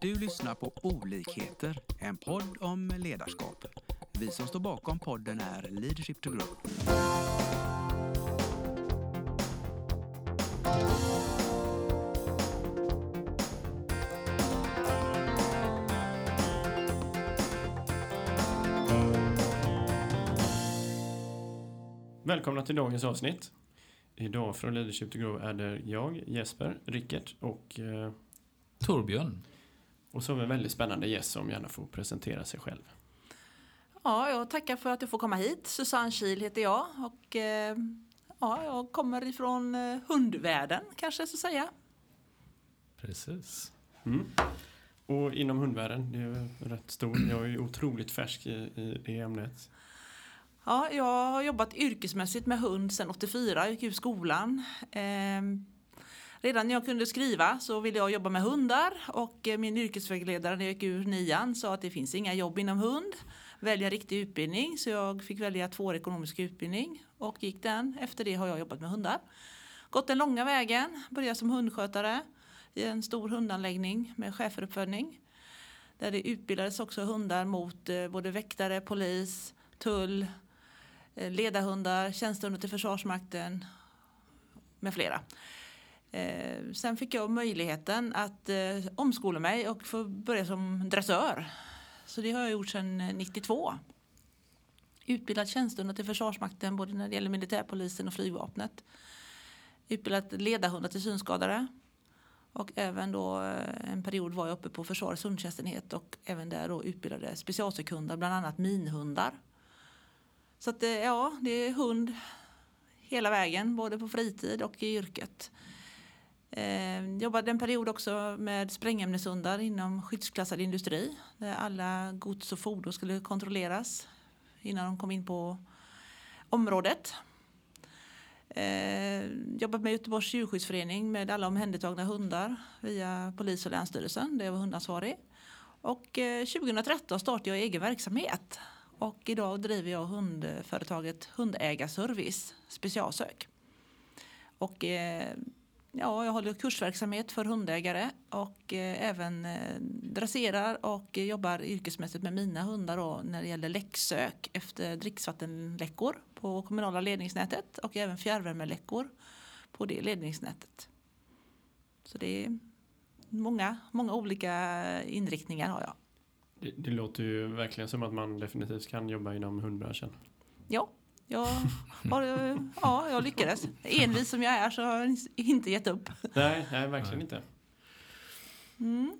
Du lyssnar på Olikheter, en podd om ledarskap. Vi som står bakom podden är Leadership to Grow. Välkomna till dagens avsnitt. Idag från Leadership to Grow är det jag, Jesper, Rickert och, eh, Torbjörn. Och så har vi en väldigt spännande gäst som gärna får presentera sig själv. Ja, jag tackar för att jag får komma hit. Susanne Kiel heter jag och eh, ja, jag kommer ifrån eh, hundvärlden kanske så att säga. Precis. Mm. Och inom hundvärlden, det är rätt stor. Jag är otroligt färsk i, i det ämnet. Ja, jag har jobbat yrkesmässigt med hund sedan 84, jag gick ut skolan. Eh, redan när jag kunde skriva så ville jag jobba med hundar och eh, min yrkesvägledare när jag gick ur nian sa att det finns inga jobb inom hund. Välja en riktig utbildning så jag fick välja tvåårig ekonomisk utbildning och gick den. Efter det har jag jobbat med hundar. Gått den långa vägen, började som hundskötare i en stor hundanläggning med schäferuppfödning. Där det utbildades också hundar mot eh, både väktare, polis, tull, eh, ledarhundar, tjänstehundar till Försvarsmakten med flera. Eh, sen fick jag möjligheten att eh, omskola mig och få börja som dressör. Så det har jag gjort sedan eh, 92. Utbildat tjänstehundar till Försvarsmakten både när det gäller militärpolisen och flygvapnet. Utbildat ledarhundar till synskadade. Och även då eh, en period var jag uppe på Försvarets hundtjänstenhet och även där då utbildade specialsekundar, bland annat minhundar. Så att eh, ja, det är hund hela vägen, både på fritid och i yrket. Eh, jobbade en period också med sprängämneshundar inom skyddsklassad industri där alla gods och fordon skulle kontrolleras innan de kom in på området. Eh, jobbat med Göteborgs djurskyddsförening med alla omhändertagna hundar via polis och länsstyrelsen där jag var hundansvarig. Och eh, 2013 startade jag egen verksamhet och idag driver jag hundföretaget Hundägarservice specialsök. Och eh, ja, jag håller kursverksamhet för hundägare och eh, även eh, dresserar och jobbar yrkesmässigt med mina hundar då, när det gäller läcksök efter dricksvattenläckor på kommunala ledningsnätet och även fjärrvärmeläckor på det ledningsnätet. Så det är många, många olika inriktningar har jag. Det, det låter ju verkligen som att man definitivt kan jobba inom hundbranschen. Ja, jag, har, ja, jag lyckades. Envis som jag är så har jag inte gett upp. Nej, nej verkligen inte. Mm.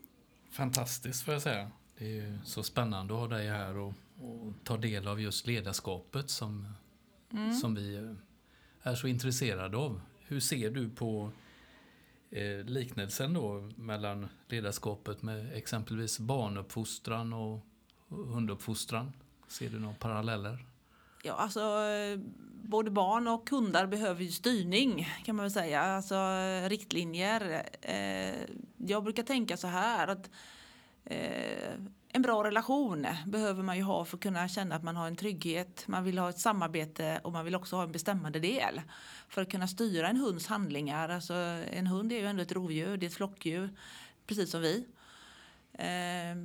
Fantastiskt får jag säga. Det är ju så spännande att ha dig här och, och ta del av just ledarskapet som, som vi eh, är så intresserade av. Hur ser du på eh, liknelsen då mellan ledarskapet med exempelvis barnuppfostran och hunduppfostran? Ser du några paralleller? Ja, alltså både barn och hundar behöver ju styrning kan man väl säga. Alltså riktlinjer. Eh, jag brukar tänka så här att eh, en bra relation behöver man ju ha för att kunna känna att man har en trygghet. Man vill ha ett samarbete och man vill också ha en bestämmande del. För att kunna styra en hunds handlingar. Alltså en hund är ju ändå ett rovdjur, det är ett flockdjur. Precis som vi. Eh,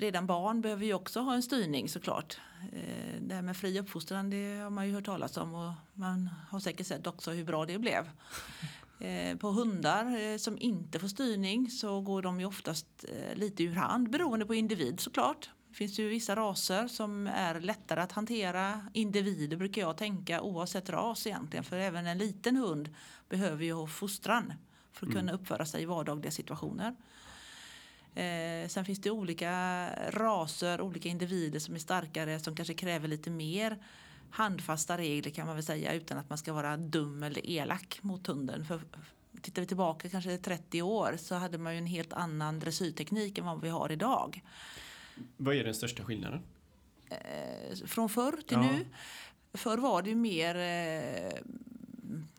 Redan barn behöver ju också ha en styrning såklart. Eh, det här med fri uppfostran det har man ju hört talas om och man har säkert sett också hur bra det blev. Eh, på hundar eh, som inte får styrning så går de ju oftast lite ur hand beroende på individ såklart. Det finns ju vissa raser som är lättare att hantera. Individer brukar jag tänka oavsett ras egentligen för även en liten hund behöver ju ha fostran för att kunna uppföra sig i vardagliga situationer. Eh, sen finns det olika raser, olika individer som är starkare som kanske kräver lite mer handfasta regler kan man väl säga utan att man ska vara dum eller elak mot hunden. För tittar vi tillbaka kanske 30 år så hade man ju en helt annan dressyrteknik än vad vi har idag. Vad är den största skillnaden? Eh, från förr till Ja. nu. Förr var det ju mer eh,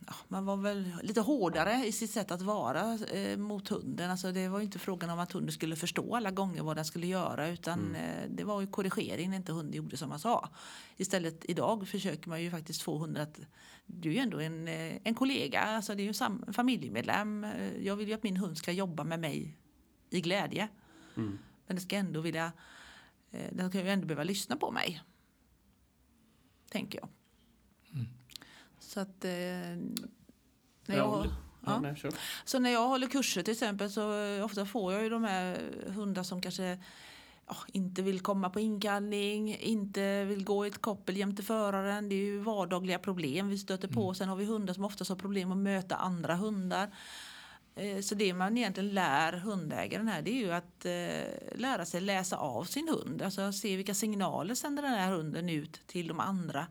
ja, man var väl lite hårdare i sitt sätt att vara eh, mot hunden. Alltså det var ju inte frågan om att hunden skulle förstå alla gånger vad den skulle göra utan eh, det var ju korrigering när inte hunden gjorde som man sa. Istället idag försöker man ju faktiskt få hunden att du är ju ändå en, eh, en kollega, alltså det är ju sam- familjemedlem. Eh, Jag vill ju att min hund ska jobba med mig i glädje. Mm. Men den ska ändå vilja, eh, den ska ju ändå behöva lyssna på mig. Tänker jag. Mm. Så att eh, när Ja, jag, Ja. Så när jag håller kurser till exempel så eh, ofta får jag ju de här hundar som kanske ja, inte vill komma på inkallning, inte vill gå i ett koppel jämte föraren. Det är ju vardagliga problem vi stöter på. Sen har vi hundar som oftast har problem att möta andra hundar. Eh, Så det man egentligen lär hundägaren här det är ju att eh, lära sig läsa av sin hund. Alltså se vilka signaler sänder den här hunden ut till de andra.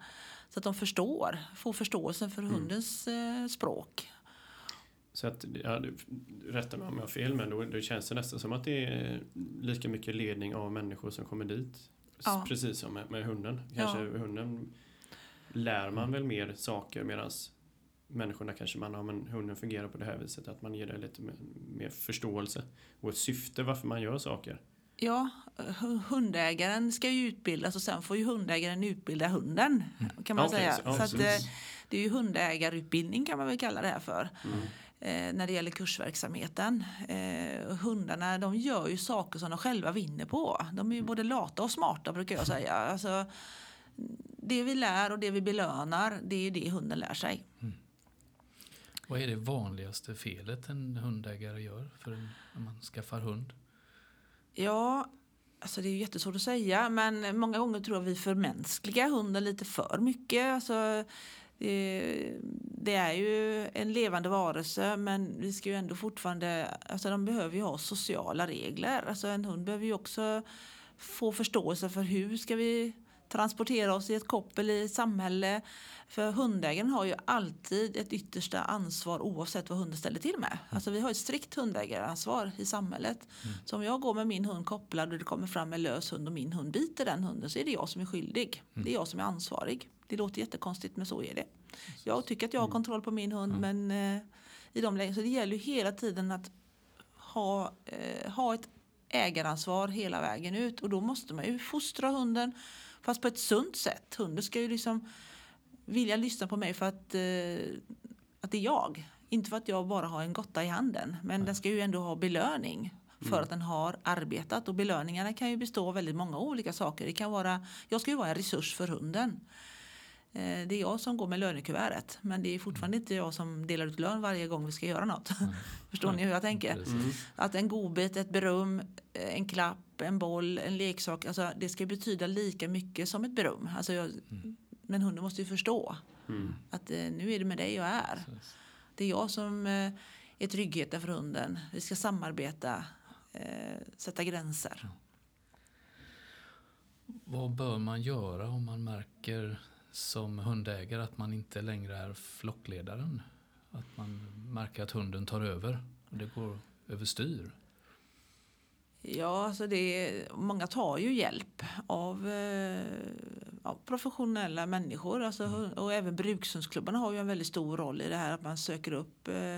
Så att de förstår, får förståelse för hundens eh, språk. Så att, ja, du- rätta mig om jag har fel, men då, då känns det nästan som att det är lika mycket ledning av människor som kommer dit. Ja. Precis som med, med hunden. Kanske hunden lär man väl mer saker medan människorna kanske man, ja men hunden fungerar på det här viset, att man ger det lite mer, mer förståelse och ett syfte varför man gör saker. Ja, hu- hundägaren ska ju utbildas och sen får ju hundägaren utbilda hunden. Kan man Okej, säga. så- så att, eh, det är ju hundägarutbildning kan man väl kalla det här för. Mm. Eh, när det gäller kursverksamheten. Eh, hundarna de gör ju saker som de själva vinner på. De är ju både lata och smarta brukar jag säga. Alltså, det vi lär och det vi belönar det är ju det hunden lär sig. Vad är det vanligaste felet en hundägare gör för en, när man skaffar hund? Ja, alltså det är ju jättesvårt att säga men många gånger tror jag vi förmänskligar hunden lite för mycket. Alltså, det, det är ju en levande varelse men vi ska ju ändå fortfarande, alltså de behöver ju ha sociala regler. Alltså en hund behöver ju också få förståelse för hur ska vi transportera oss i ett koppel i ett samhälle. För hundägaren har ju alltid ett yttersta ansvar oavsett vad hunden ställer till med. Alltså vi har ett strikt hundägaransvar i samhället. Så om jag går med min hund kopplad och det kommer fram en lös hund och min hund biter den hunden så är det jag som är skyldig. Det är jag som är ansvarig. Det låter jättekonstigt men så är det. Jag tycker att jag har kontroll på min hund men eh, i de lägen så det gäller ju hela tiden att ha, eh, ha ett ägaransvar hela vägen ut och då måste man ju fostra hunden fast på ett sunt sätt. Hunden ska ju liksom vilja lyssna på mig för att, eh, att det är jag. Inte för att jag bara har en gotta i handen. Men den ska ju ändå ha belöning för att den har arbetat. Och belöningarna kan ju bestå av väldigt många olika saker. Det kan vara, jag ska ju vara en resurs för hunden. Eh, Det är jag som går med lönekuvertet. Men det är fortfarande inte jag som delar ut lön varje gång vi ska göra något. Förstår ni hur jag tänker? Precis. Att en godbit, ett beröm, eh, en klapp, en boll, en leksak. Alltså det ska betyda lika mycket som ett beröm. Alltså jag, Men hunden måste ju förstå Mm. att eh, nu är det med dig jag är. Det är jag som är tryggheten för hunden. Vi ska samarbeta, sätta gränser. Vad bör man göra om man märker som hundägare att man inte längre är flockledaren? Att man märker att hunden tar över och det går överstyr? Ja, alltså det många tar ju hjälp av, eh, av professionella människor. Alltså, hund- Och även brukshundsklubbarna har ju en väldigt stor roll i det här att man söker upp eh,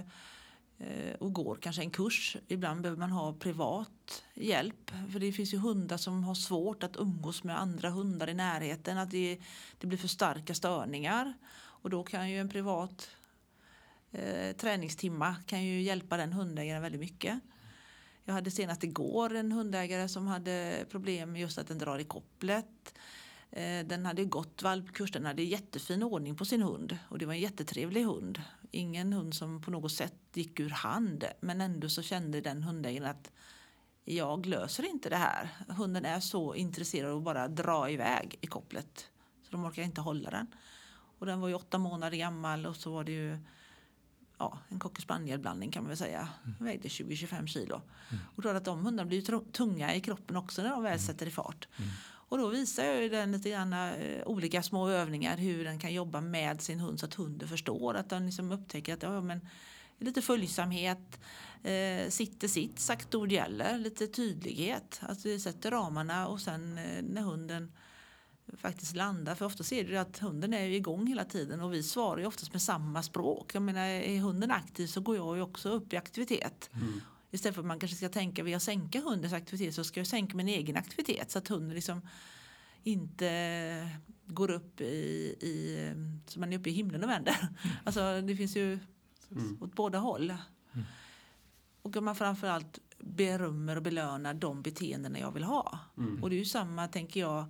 eh, och går kanske en kurs. Ibland behöver man ha privat hjälp. För det finns ju hundar som har svårt att umgås med andra hundar i närheten. Att det, det blir för starka störningar. Och då kan ju en privat eh, träningstimma kan ju hjälpa den hundägaren väldigt mycket. Jag hade senast igår en hundägare som hade problem med just att den drar i kopplet. Eh, den hade gått valpkurs, den hade jättefin ordning på sin hund och det var en jättetrevlig hund. Ingen hund som på något sätt gick ur hand men ändå så kände den hundägaren att jag löser inte det här. Hunden är så intresserad av att bara dra iväg i kopplet så de orkar inte hålla den. Och den var ju åtta månader gammal och så var det ju ja, en cocker spaniel-blandning kan man väl säga. Vägde 20-25 kilo. Och då att de hundarna blir ju tunga i kroppen också när de väl sätter i fart. Och då visar jag ju den lite grann eh, olika små övningar hur den kan jobba med sin hund så att hunden förstår. Att den liksom upptäcker att ja, men, lite följsamhet, eh, sitter sitt, sagt ord gäller, lite tydlighet. Att vi sätter ramarna och sen eh, när hunden faktiskt landar. För ofta ser du att hunden är igång hela tiden och vi svarar ju oftast med samma språk. Jag menar, är hunden aktiv så går jag ju också upp i aktivitet. Istället för att man kanske ska tänka via sänka hundens aktivitet så ska jag sänka min egen aktivitet så att hunden liksom inte går upp i, i så man är uppe i himlen och vänder. Alltså det finns ju Mm. åt båda håll. Och att man framförallt berömmer och belönar de beteenden jag vill ha. Mm. Och det är ju samma, tänker jag,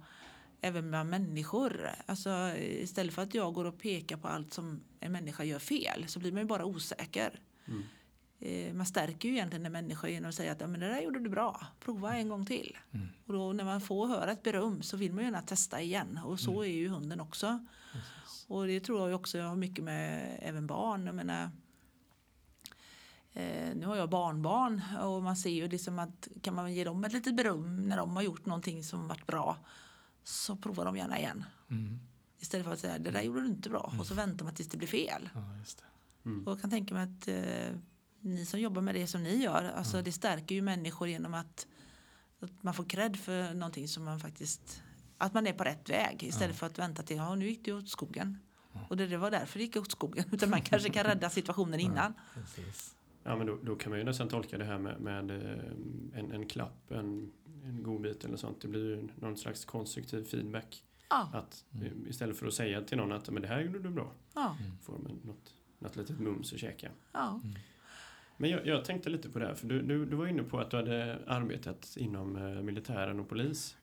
även med människor. Alltså, istället för att jag går och pekar på allt som en människa gör fel så blir man ju bara osäker. Mm. Eh, Man stärker ju egentligen en människa genom att säga att ja, men det där gjorde du bra, prova en gång till. Mm. Och då när man får höra ett beröm så vill man ju gärna testa igen och så Mm. är ju hunden också. Och det tror jag också har mycket med även barn. Jag menar, eh, nu har jag barnbarn och man ser ju liksom att kan man ge dem ett litet beröm när de har gjort någonting som varit bra så provar de gärna igen. Mm. Istället för att säga det där gjorde du inte bra och så väntar man tills det blir fel. Ja, just det. Mm. Och jag kan tänka mig att eh, ni som jobbar med det som ni gör, alltså det stärker ju människor genom att, att man får cred för någonting som man faktiskt, att man är på rätt väg istället för att vänta till, ja nu gick det åt skogen. Och det, det var därför det gick åt skogen, utan man kanske kan rädda situationen innan. Precis. Ja, men då, då kan man ju nästan tolka det här med, med eh, en, en klapp, en, en godbit eller sånt. Det blir ju någon slags konstruktiv feedback. Ja, Att eh, istället för att säga till någon att men det här gjorde du bra, ja, får man något, något litet mums att käka. ja. Men jag, jag tänkte lite på det här, för du, du, du var inne på att du hade arbetat inom eh, militären och polis.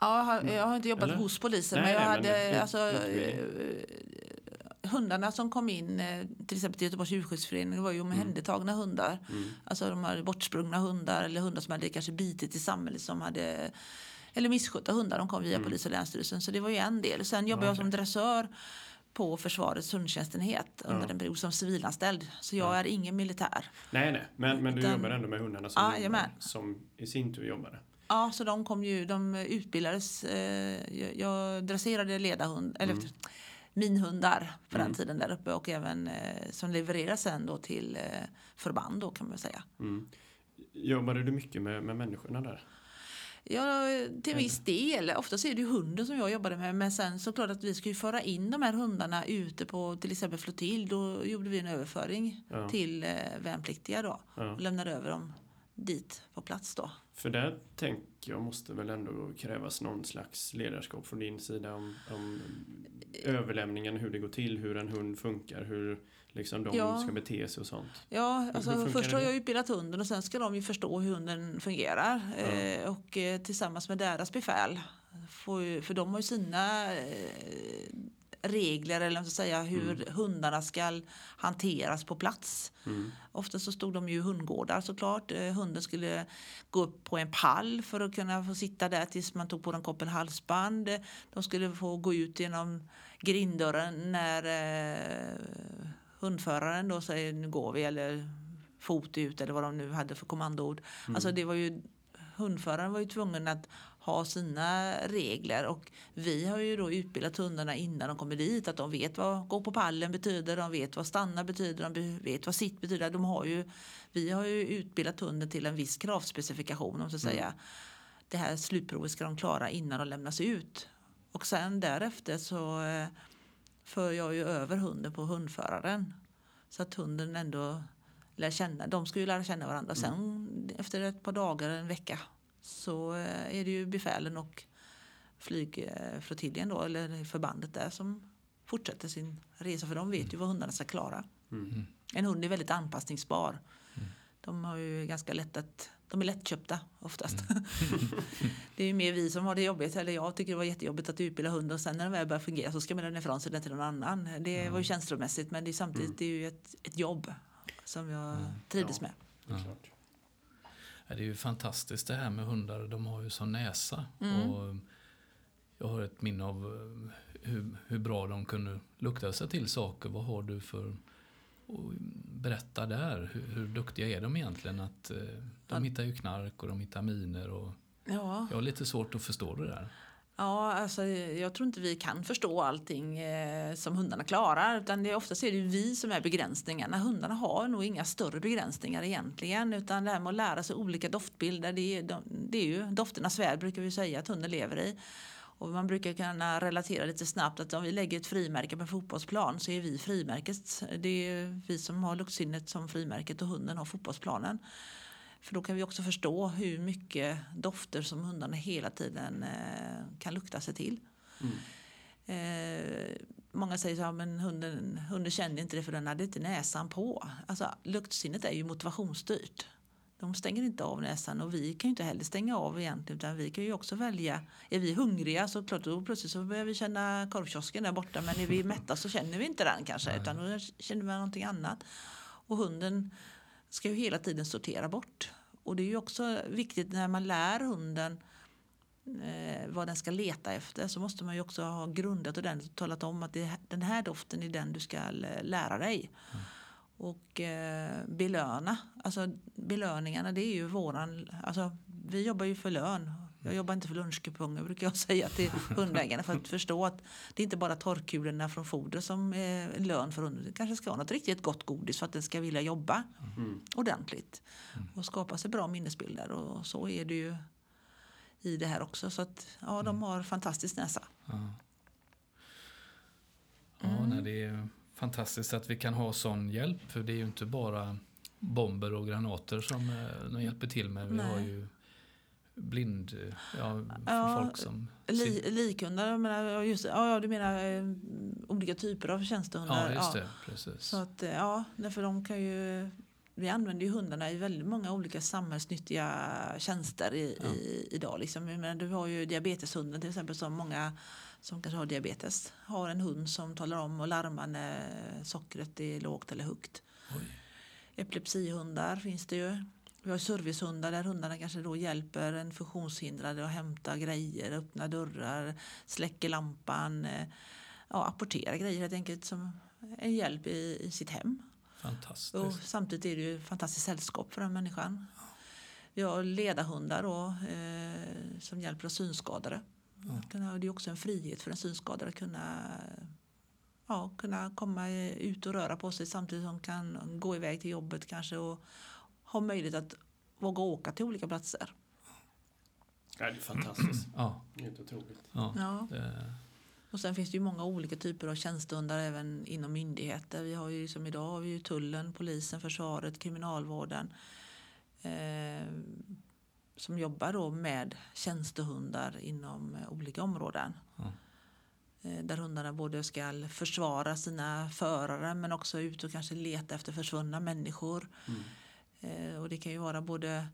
Ja, jag har, jag har inte jobbat Eller? hos polisen Nej, men jag nej, men hade ut- alltså hundarna som kom in eh, till exempel till Göteborgs djurskyddsförening det var ju omhändertagna hundar. Mm. Alltså de hade bortsprungna hundar eller hundar som hade kanske bitit i samhället som hade eller misskötta hundar. De kom via Mm. polis och länsstyrelsen. Så det var ju en del. Sen jobbade jag okej. som dressör på försvarets hundtjänstenhet under Ja. en period som civilanställd. Så jag Ja. är ingen militär. Nej, nej, men, men du Utan- jobbar ändå med hundarna som, Ja, jobbar, som i sin tur jobbade. Ja, så de kom ju, de utbildades. Eh, jag, jag dresserade ledarhund, eller Mm. Minhundar på Mm. den tiden där uppe och även eh, som levereras sen då till eh, förband då kan man säga. Mm. Jobbade du mycket med, med människorna där? Ja, till viss del. Oftast är det ju hunden som jag jobbade med. Men sen såklart att vi ska ju föra in de här hundarna ute på till exempel flottilj. Då gjorde vi en överföring Ja. till eh, värnpliktiga då. Ja. Och lämnade över dem dit på plats då. För där tänker jag måste väl ändå krävas någon slags ledarskap från din sida om, om överlämningen, hur det går till, hur en hund funkar, hur liksom de Ja. ska bete sig och sånt. Ja, hur alltså först har jag utbildat hunden och sen ska de ju förstå hur hunden fungerar. Ja. Eh, och eh, tillsammans med deras befäl. Får för de har ju sina eh, regler eller ska säga hur Mm. hundarna ska hanteras på plats. Mm. Ofta så stod de ju i hundgårdar såklart. Eh, Hunden skulle gå upp på en pall för att kunna få sitta där tills man tog på den koppel halsband. De skulle få gå ut genom grinddörren när eh, hundföraren då säger nu går vi eller fot ut eller vad de nu hade för kommandoord. Alltså det var ju hundföraren var ju tvungen att ha sina regler och vi har ju då utbildat hundarna innan de kommer dit att de vet vad gå på pallen betyder, de vet vad stanna betyder, de vet vad sitt betyder. De har ju, vi har ju utbildat hunden till en viss kravspecifikation om så att säga. Det här slutprovet ska de klara innan de lämnas ut. Och sen därefter så eh, för jag ju över hunden på hundföraren. Så att hunden ändå lär känna, de ska ju lära känna varandra. Sen efter ett par dagar, en vecka, så eh, är det ju befälen och flygflottiljen då, eller förbandet där som fortsätter sin resa. För de vet ju vad hundarna ska klara. Mm. En hund är väldigt anpassningsbar. De har ju ganska lätt att de är lättköpta oftast. det är ju mer vi som har det jobbigt. Eller jag tycker det var jättejobbigt att utbilda hundar och sen när den väl börjar fungera så ska man lämna ifrån sig den till någon annan. Det var ju känslomässigt men det är samtidigt det är ju ett, ett jobb som jag trivdes Ja. med. Ja, det är ju fantastiskt det här med hundar. De har ju sån näsa. Mm. Och jag har ett minne av eh, hur, hur bra de kunde lukta sig till saker. Vad har du för... Och berätta där. Hur, hur duktiga är de egentligen? Att, eh, de hittar ju knark och de hittar miner. Och Ja. jag har lite svårt att förstå det där. Ja, alltså, jag tror inte vi kan förstå allting eh, som hundarna klarar. Utan det är oftast är det vi som är begränsningarna. Hundarna har nog inga större begränsningar egentligen. Utan det här med att lära sig olika doftbilder. Det är, de, det är ju dofternas värld brukar vi säga att hunden lever i. Och man brukar kunna relatera lite snabbt att om vi lägger ett frimärke på en fotbollsplan så är vi frimärket. Det är vi som har luktsinnet som frimärket och hunden har fotbollsplanen. För då kan vi också förstå hur mycket dofter som hundarna hela tiden eh, kan lukta sig till. Mm. Eh, många säger så här, men hunden, hunden kände inte det för den hade inte näsan på. Alltså, luktsinnet är ju motivationsstyrt. De stänger inte av näsan och vi kan ju inte heller stänga av egentligen utan vi kan ju också välja. Är vi hungriga så klart då plötsligt så börjar vi känna korvkiosken där borta men är vi mätta så känner vi inte den kanske utan då känner vi någonting annat. Och hunden ska ju hela tiden sortera bort. Och det är ju också viktigt när man lär hunden eh, vad den ska leta efter så måste man ju också ha grundat ordentligt och talat om att det, den här doften är den du ska lära dig. Mm. Och eh, belöna, alltså belöningarna det är ju våran, alltså vi jobbar ju för lön. Jag jobbar inte för lunchkuponger brukar jag säga till hundägarna för att förstå att det inte bara torrkulorna från foder som är lön för hunden. Det kanske ska ha något riktigt gott godis för att den ska vilja jobba mm. ordentligt och skapa sig bra minnesbilder och så är det ju i det här också. Så att ja, de mm. har fantastisk näsa. Ja, ja mm. nej, det är fantastiskt att vi kan ha sån hjälp. För det är ju inte bara bomber och granater som eh, de hjälper till med. Vi nej. har ju blind, ja, ja folk som... Li, likhundar, menar, just, ja, du menar eh, olika typer av tjänstehundar? Ja, just det. Precis. Så att, eh, ja, för de kan ju vi använder ju hundarna i väldigt många olika samhällsnyttiga tjänster i, ja. i, idag. Liksom. Men du har ju diabeteshunden till exempel som många som kanske har diabetes har en hund som talar om och larmar när sockret är lågt eller högt. Oj. Epilepsihundar finns det ju. Vi har servicehundar där hundarna kanske då hjälper en funktionshindrad att hämta grejer, öppna dörrar, släcker lampan, eh, ja, apportera grejer helt enkelt som en hjälp i, i sitt hem. Fantastiskt. Och samtidigt är det ju fantastiskt sällskap för den människan. Vi har ledarhundar då, eh, som hjälper oss synskadade. Ja. Det är också en frihet för en synskadad att kunna, ja, kunna komma ut och röra på sig samtidigt som kan gå iväg till jobbet kanske och ha möjlighet att våga åka till olika platser. Ja, det är fantastiskt. Ja. Helt otroligt. Ja. ja. Det och sen finns det ju många olika typer av tjänstehundar även inom myndigheter. Vi har ju som idag har vi ju tullen, polisen, försvaret, kriminalvården. Eh, som jobbar då med tjänstehundar inom olika områden. Mm. där hundarna både ska försvara sina förare men också ut och kanske leta efter försvunna människor. Mm. Eh, och det kan ju vara både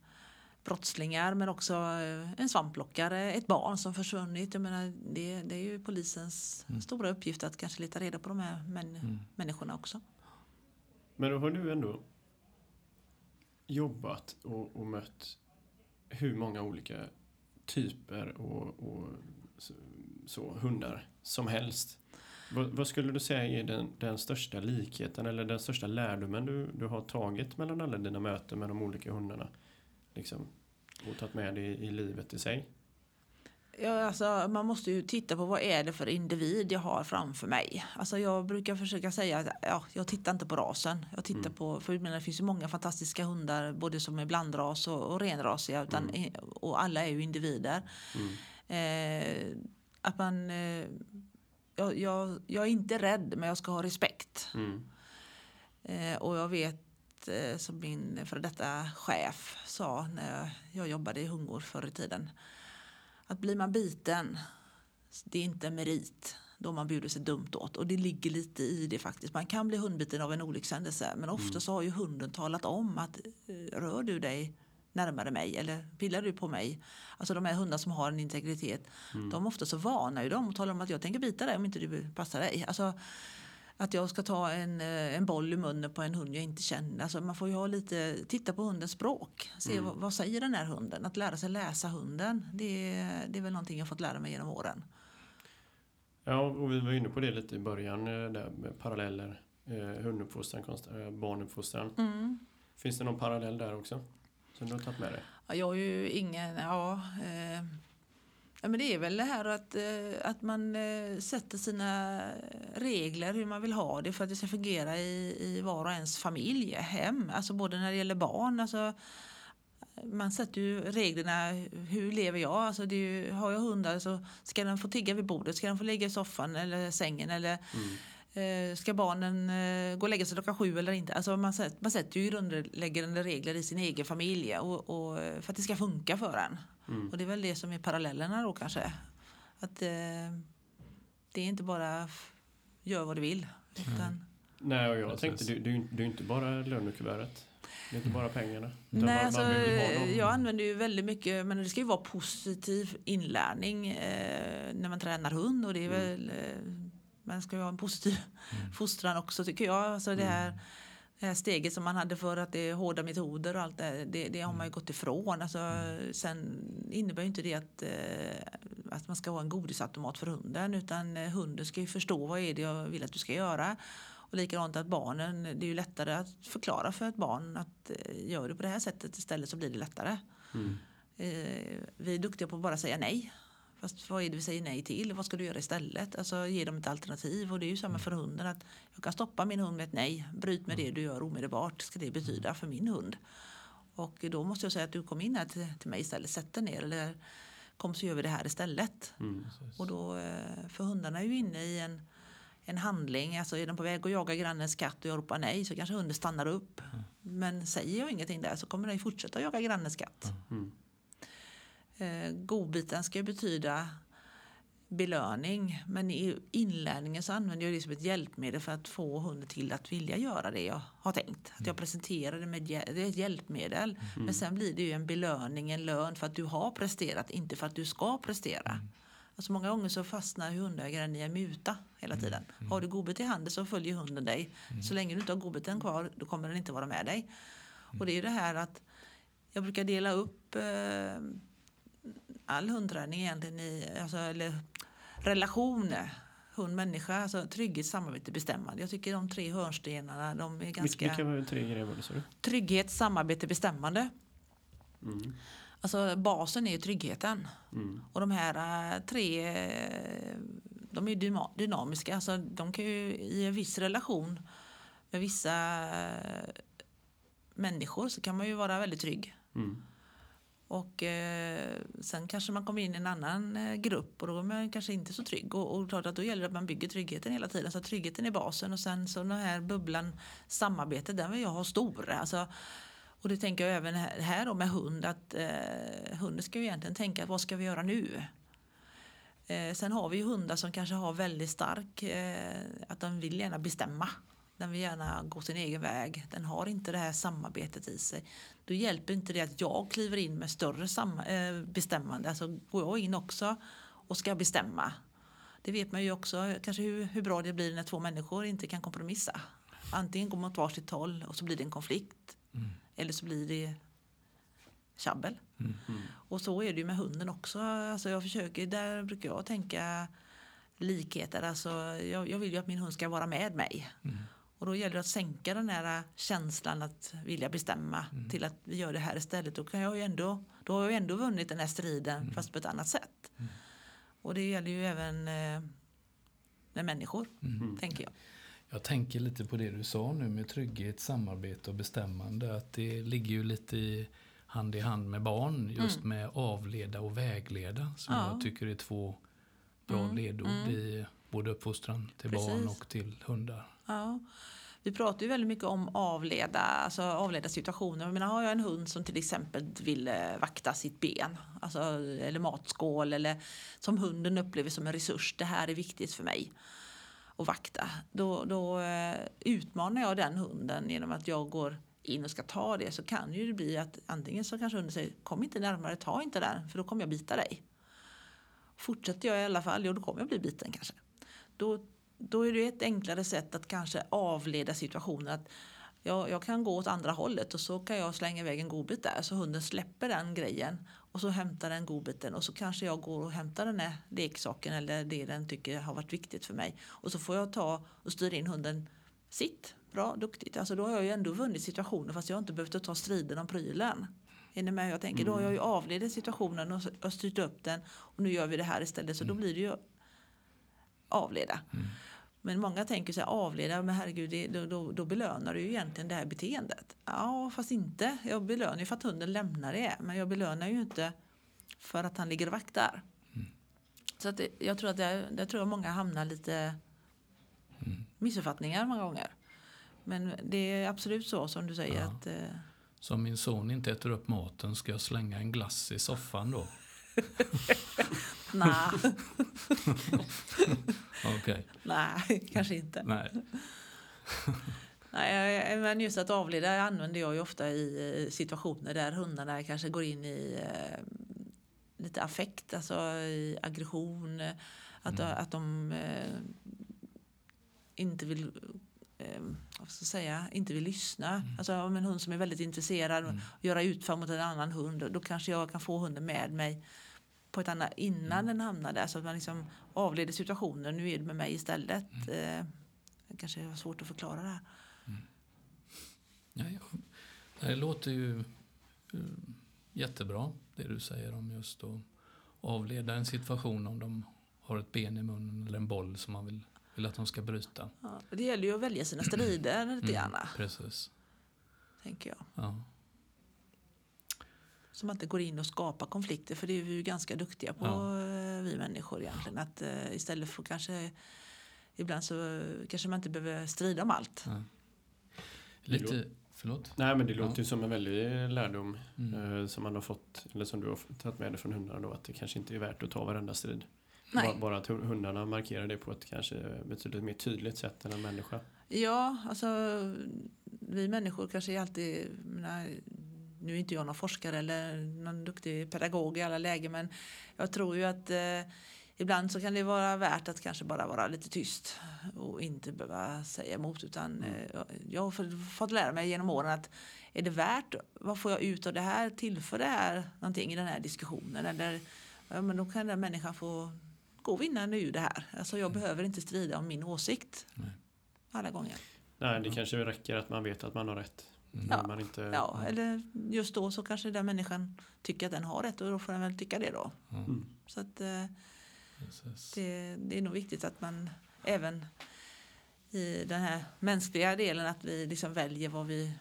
brottslingar men också eh, en svampplockare, ett barn som försvunnit. Jag menar, det, det är ju polisens mm. stora uppgift att kanske leta reda på de här män, mm. människorna också. Men då har du ändå jobbat och, och mött hur många olika typer och, och så, så, hundar som helst. Vad, vad, skulle du säga är den, den största likheten eller den största lärdomen du, du har tagit mellan alla dina möten med de olika hundarna? liksom, och tagit med det i, i livet i sig? Ja, alltså, man måste ju titta på vad är det för individ jag har framför mig. Alltså, jag brukar försöka säga att ja, jag tittar inte på rasen. Jag tittar mm. på, för det finns ju många fantastiska hundar både som är blandras och, och renrasiga. Utan, mm. Och alla är ju individer. Mm. Eh, att man, eh, jag, jag, jag, är inte rädd men jag ska ha respekt. Mm. Eh, och jag vet Eh, som min före detta chef sa när jag jobbade i Hungor förr i tiden. Att blir man biten, det är inte merit då man bjuder sig dumt åt. Och det ligger lite i det faktiskt. Man kan bli hundbiten av en olyckshändelse men ofta mm. så har ju hunden talat om att eh, rör du dig närmare mig eller pillar du på mig? Alltså de här hundar som har en integritet. Mm. De ofta så vana ju dem och talar om att jag tänker bita dig om inte du passar dig. Alltså, att jag ska ta en, eh, en boll i munnen på en hund jag inte känner. Alltså man får ju ha lite, titta på hundens språk. Se mm. vad, vad, säger den här hunden? Att lära sig läsa hunden, det, det är väl någonting jag fått lära mig genom åren. Ja, och vi var inne på det lite i början eh, där med paralleller. Eh, hunduppfostran, eh, barnuppfostran. Mm. Finns det någon parallell där också? Som du har tagit med dig? Ja, jag har ju ingen, ja. Eh, Ja, men det är väl det här att, eh, att man eh, sätter sina regler hur man vill ha det för att det ska fungera i, i var och ens familj, hem. Alltså både när det gäller barn, alltså, man sätter ju reglerna, hur lever jag? Alltså det ju, har jag hundar så ska den få tigga vid bordet, ska den få ligga i soffan eller sängen eller mm. Eh, ska barnen eh, gå och lägga sig klockan sju eller inte? Alltså man, sätter, man sätter ju grundläggande regler i sin egen familj och, och, för att det ska funka för en. Mm. Och det är väl det som är parallellerna då kanske. Att eh, det är inte bara gör vad du vill. Utan... Mm. Nej, och jag Precis. tänkte du, du, du är inte bara lönekuvertet. Det är inte bara pengarna. Nej, man, alltså, jag använder ju väldigt mycket, men det ska ju vara positiv inlärning eh, när man tränar hund och det är Mm. väl, eh, man ska ju ha en positiv fostran också tycker jag. Alltså det, här, det här steget som man hade för att det är hårda metoder och allt det, det, det har man ju gått ifrån. Alltså, Sen innebär ju inte det att, eh, att man ska ha en godisautomat för hunden utan eh, hunden ska ju förstå vad är det jag vill att du ska göra. Och likadant att barnen, det är ju lättare att förklara för ett barn att eh, gör du på det här sättet istället så blir det lättare. Mm. Vi är duktiga på att bara säga nej. Fast vad är det vi säger nej till? Vad ska du göra istället? Alltså ge dem ett alternativ. Och det är ju samma för hunden. att Jag kan stoppa min hund med ett nej. Bryt med det du gör omedelbart. Ska det betyda för min hund? Och då måste jag säga att du kom in här till, till mig istället. Sätt dig ner. Eller kom så gör vi det här istället. Mm. Och då, eh, för hundarna är ju inne i en, en handling. Alltså är de på väg att jaga grannens katt och jag ropar nej så kanske hunden stannar upp. Men säger jag ingenting där så kommer den fortsätta jaga grannens katt. Mm. Eh, godbiten ska betyda belöning. Men i inlärningen så använder jag det som ett hjälpmedel för att få hunden till att vilja göra det jag har tänkt. Att jag presenterar det med ett hjä- det är ett hjälpmedel. Men sen blir det ju en belöning, en lön för att du har presterat, inte för att du ska prestera. Alltså många gånger så fastnar hundägaren i en muta hela tiden. Har du godbit i handen så följer hunden dig. Så länge du inte har godbiten kvar då kommer den inte vara med dig. Och det är ju det här att jag brukar dela upp eh, all hundträning egentligen i, alltså, eller relationer, hund-människa, alltså trygghet, samarbete, bestämmande. Jag tycker de tre hörnstenarna, de är ganska... Vilka var tre grejer var det, sa du? Trygghet, samarbete, bestämmande. Mm. Alltså basen är ju tryggheten. Mm. Och de här eh, tre, de är ju dynamiska. Alltså de kan ju i en viss relation med vissa eh, människor så kan man ju vara väldigt trygg. Mm. Och eh, sen kanske man kommer in i en annan eh, grupp och då är man kanske inte så trygg. Och, och klart att då gäller det att man bygger tryggheten hela tiden. Så tryggheten är basen och sen så den här bubblan samarbete den vill jag ha stor. Alltså, och det tänker jag även här, här då med hund att eh, hunden ska ju egentligen tänka vad ska vi göra nu? Eh, sen har vi ju hundar som kanske har väldigt stark, eh, att de vill gärna bestämma. Den vill gärna gå sin egen väg. Den har inte det här samarbetet i sig. Då hjälper inte det att jag kliver in med större eh, bestämmande. Alltså går jag in också och ska bestämma. Det vet man ju också kanske hur, hur bra det blir när två människor inte kan kompromissa. Antingen går man åt varsitt håll och så blir det en konflikt. Eller så blir det tjabbel. Mm. Och så är det ju med hunden också. Alltså jag försöker, där brukar jag tänka likheter. Alltså jag, jag vill ju att min hund ska vara med mig. Och då gäller det att sänka den här känslan att vilja bestämma till att vi gör det här istället. Då, kan jag ju ändå, då har jag ju ändå vunnit den här striden fast på ett annat sätt. Och det gäller ju även eh, med människor, tänker jag. Jag tänker lite på det du sa nu med trygghet, samarbete och bestämmande. Att det ligger ju lite i hand i hand med barn. Just med avleda och vägleda. Som Mm. Ja. jag tycker är två bra Mm, ledord mm. i både uppfostran till Precis. barn och till hundar. Ja. Vi pratar ju väldigt mycket om avleda, alltså avleda situationer. Jag menar, har jag en hund som till exempel vill eh, vakta sitt ben, alltså, eller matskål, eller som hunden upplever som en resurs, det här är viktigt för mig att vakta. Då, då eh, utmanar jag den hunden genom att jag går in och ska ta det så kan ju det bli att antingen så kanske hunden säger kom inte närmare, ta inte den för då kommer jag bita dig. Fortsätter jag i alla fall, ja då kommer jag bli biten kanske. Då, då är det ett enklare sätt att kanske avleda situationen. Att jag, jag kan gå åt andra hållet och så kan jag slänga iväg en godbit där så hunden släpper den grejen och så hämtar den godbiten och så kanske jag går och hämtar den här leksaken eller det den tycker har varit viktigt för mig. Och så får jag ta och styra in hunden sitt, bra, duktigt. Alltså då har jag ju ändå vunnit situationen fast jag har inte behövt ta striden om prylen. Är ni med? Jag tänker, då har jag ju avledit situationen och, och styrt upp den och nu gör vi det här istället så då blir det ju avleda. Men många tänker här, avleda, men herregud, det, då, då, då belönar du ju egentligen det här beteendet. Ja, fast inte. Jag belönar ju för att hunden lämnar det, men jag belönar ju inte för att han ligger och vaktar. Så att det, jag tror att det, där tror jag många hamnar lite missuppfattningar många gånger. Men det är absolut så som du säger Ja. att eh, Så om min son inte äter upp maten ska jag slänga en glass i soffan då? nej, Okej, nej, kanske inte. nej. Nej, men just att avleda använder jag ju ofta i eh, situationer där hundarna kanske går in i eh, lite affekt, alltså i aggression. Att, Mm. att de eh, inte vill eh, vad ska jag säga, inte vill lyssna. Alltså om en hund som är väldigt intresserad Mm. och göra utfall mot en annan hund, då kanske jag kan få hunden med mig på ett annat innan Mm. den hamnar där så att man liksom avleder situationen. Nu är det med mig istället. Mm. Eh, det kanske är svårt att förklara det här. Ja, ja. Det låter ju eh, jättebra det du säger om just att avleda en situation om de har ett ben i munnen eller en boll som man vill, vill att de ska bryta. Ja, det gäller ju att välja sina strider lite grann, precis. tänker jag. Ja. Så man inte går in och skapar konflikter, för det är vi ju ganska duktiga på, Ja. eh, vi människor egentligen. Att eh, istället för kanske, ibland så kanske man inte behöver strida om allt. Ja. Lite, förlåt? Nej men det låter ju som en väldig lärdom Mm. eh, som man har fått, eller som du har tagit med dig från hundarna då, att det kanske inte är värt att ta varenda strid. Nej. Bara, att hu- hundarna markerar det på ett kanske betydligt mer tydligt sätt än en människa. Ja, alltså vi människor kanske är alltid, menar, nu är inte jag någon forskare eller någon duktig pedagog i alla lägen men jag tror ju att eh, ibland så kan det vara värt att kanske bara vara lite tyst och inte behöva säga emot utan eh, jag har fått- lära mig genom åren att är det värt, vad får jag ut av det här, tillför det här någonting i den här diskussionen eller ja, men då kan den människan få gå vinnande ur det här. Alltså jag behöver inte strida om min åsikt Nej. alla gånger. Nej, det kanske räcker att man vet att man har rätt. Mm. När Man inte, Ja, eller just då så kanske den människan tycker att den har rätt och då får den väl tycka det då. Ja, Mm. Så att eh, det, det är nog viktigt att man även i den här mänskliga delen att vi liksom väljer vad vi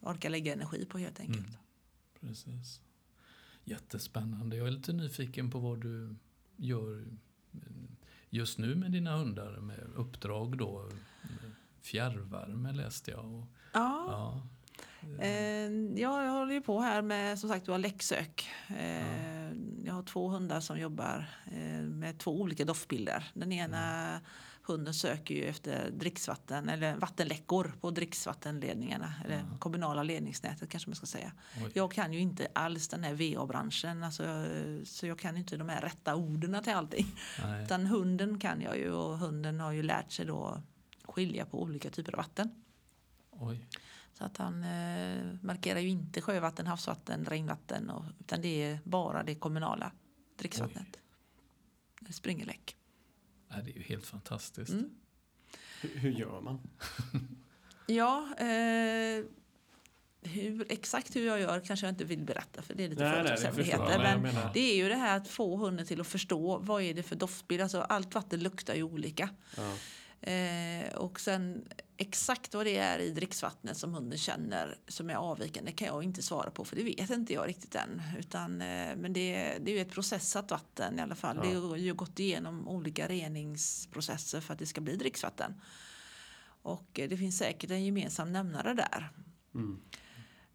orkar lägga energi på helt enkelt. Mm. Precis. Jättespännande. Jag är lite nyfiken på vad du gör just nu med dina hundar med uppdrag då. Fjärrvärme läste jag. Och, Ja, ja. eh, ja, jag håller ju på här med som sagt du har läcksök. Eh, Jag har två hundar som jobbar eh, med två olika doftbilder. Den ena hunden söker ju efter dricksvatten eller vattenläckor på dricksvattenledningarna eller Ja. kommunala ledningsnätet kanske man ska säga. Oj. Jag kan ju inte alls den här VA-branschen alltså, så jag kan inte de här rätta orden till allting. Nej. Utan hunden kan jag ju och hunden har ju lärt sig då skilja på olika typer av vatten. Oj. Så att han eh, markerar ju inte sjövatten, havsvatten, regnvatten och, utan det är bara det kommunala dricksvattnet. Det springer läck. Nej, det är ju helt fantastiskt. Mm. hur, hur gör man? Ja, eh, hur, exakt hur jag gör kanske jag inte vill berätta för det är lite Nej, nej, det förstår företagshemligheter. Men menar, det är ju det här att få hunden till att förstå vad är det för doftbild. Alltså allt vatten luktar ju olika. ja. Eh, och sen exakt vad det är i dricksvattnet som hunden känner som är avvikande kan jag inte svara på för det vet inte jag riktigt än. Utan, eh, men det, det är ju ett processat vatten i alla fall. Ja. Det har ju gått igenom olika reningsprocesser för att det ska bli dricksvatten. Och eh, det finns säkert en gemensam nämnare där. Mm.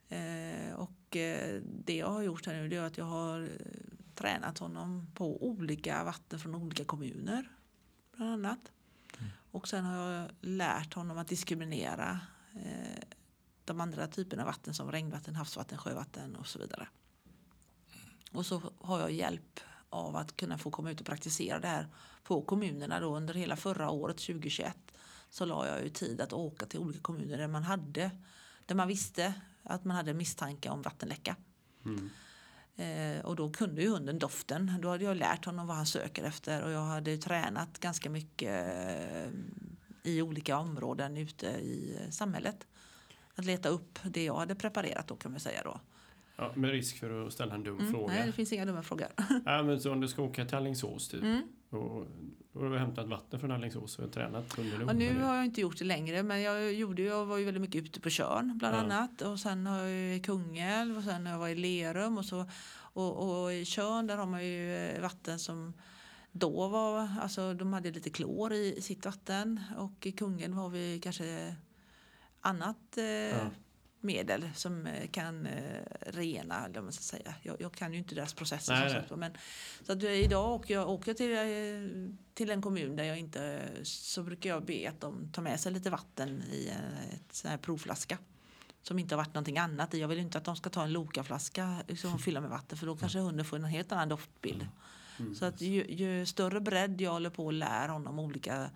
Eh, och eh, det jag har gjort här nu det är att jag har eh, tränat honom på olika vatten från olika kommuner. Bland annat. Och sen har jag lärt honom att diskriminera eh, de andra typerna av vatten som regnvatten, havsvatten, sjövatten och så vidare. Och så har jag hjälp av att kunna få komma ut och praktisera det här på kommunerna då under hela förra året 2021 så la jag ju tid att åka till olika kommuner där man hade där man visste att man hade misstanke om vattenläcka. Mm. Och då kunde ju hunden doften. Då hade jag lärt honom vad han söker efter och jag hade tränat ganska mycket eh, i olika områden ute i samhället. Att leta upp det jag hade preparerat då kan man säga då. Ja, med risk för att ställa en dum Mm, fråga. nej, det finns inga dumma frågor. Ja, men så om du ska åka till Alingsås typ Mm. och, och du har hämtat vatten från Alingsås och tränat hunden Och nu har jag inte gjort det längre men jag, gjorde, jag var ju väldigt mycket ute på Tjörn bland Ja. annat och sen har jag i Kungälv och sen har jag varit i Lerum och så och, och i Tjörn där har man ju eh, vatten som då var, alltså de hade lite klor i, sitt vatten och i Kungälv har vi kanske annat eh, Ja. medel som eh, kan eh, rena, eller vad man ska säga. Jag, jag kan ju inte deras processer Nej, nej. var, Men, så att eh, idag åker jag åker till, till en kommun där jag inte, så brukar jag be att de tar med sig lite vatten i ett sån här provflaska. Som inte har varit någonting annat i. Jag vill inte att de ska ta en Loka-flaska liksom, och fylla med vatten för då kanske hunden får en helt annan doftbild. Mm. Så att ju, ju större bredd jag håller på och lär honom olika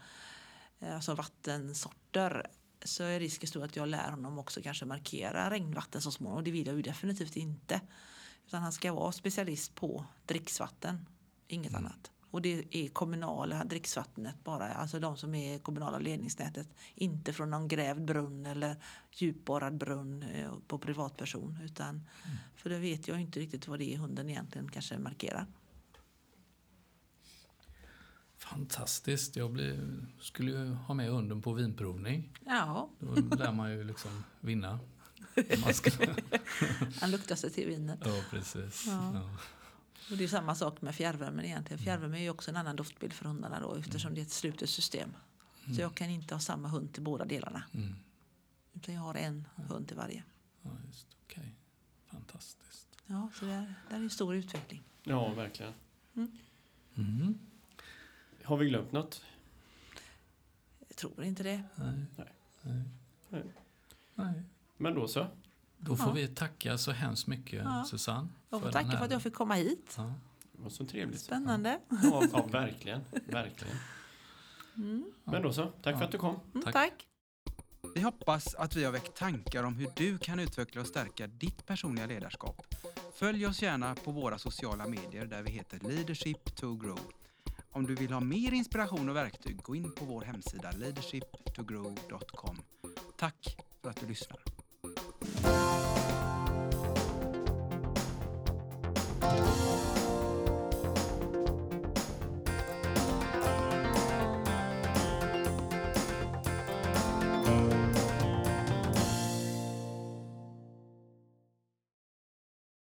eh, alltså vattensorter så är risken stor att jag lär honom också kanske markera regnvatten så småningom och det vill jag ju definitivt inte. Utan han ska vara specialist på dricksvatten, inget annat. Och det är kommunala dricksvattnet bara, alltså de som är kommunala ledningsnätet. Inte från någon grävd brunn eller djupborrad brunn eh, på privatperson. Utan, För det vet jag inte riktigt vad det är hunden egentligen kanske markerar. Fantastiskt. Jag blir, skulle ju ha med hunden på vinprovning. Ja, Då lär man ju liksom vinna. Han luktar sig till vinet. ja, precis. Ja. Ja. Och det är samma sak med fjärrvärmen egentligen. Fjärrvärme är ju också en annan doftbild för hundarna då eftersom det är ett slutet system. Så jag kan inte ha samma hund till båda delarna. Mm. Utan jag har en hund till varje. Ja, just Okej. Fantastiskt. Ja, så där, där är en stor utveckling. Ja, verkligen. Mm. Har vi glömt något? Jag tror inte det. Nej. Nej. Nej. Nej. Men då så. Då får Ja. vi tacka så hemskt mycket, Ja. Susanne. Jag får tacka här- för att jag fick komma hit. Ja. Det var så trevligt. Spännande. Ja, ja verkligen. verkligen. Mm. Men då så. Tack för att du kom. Mm, Tack. tack. Vi hoppas att vi har väckt tankar om hur du kan utveckla och stärka ditt personliga ledarskap. Följ oss gärna på våra sociala medier där vi heter Leadership to Grow. Om du vill ha mer inspiration och verktyg, gå in på vår hemsida leadershiptogrow.com. Tack för att du lyssnar.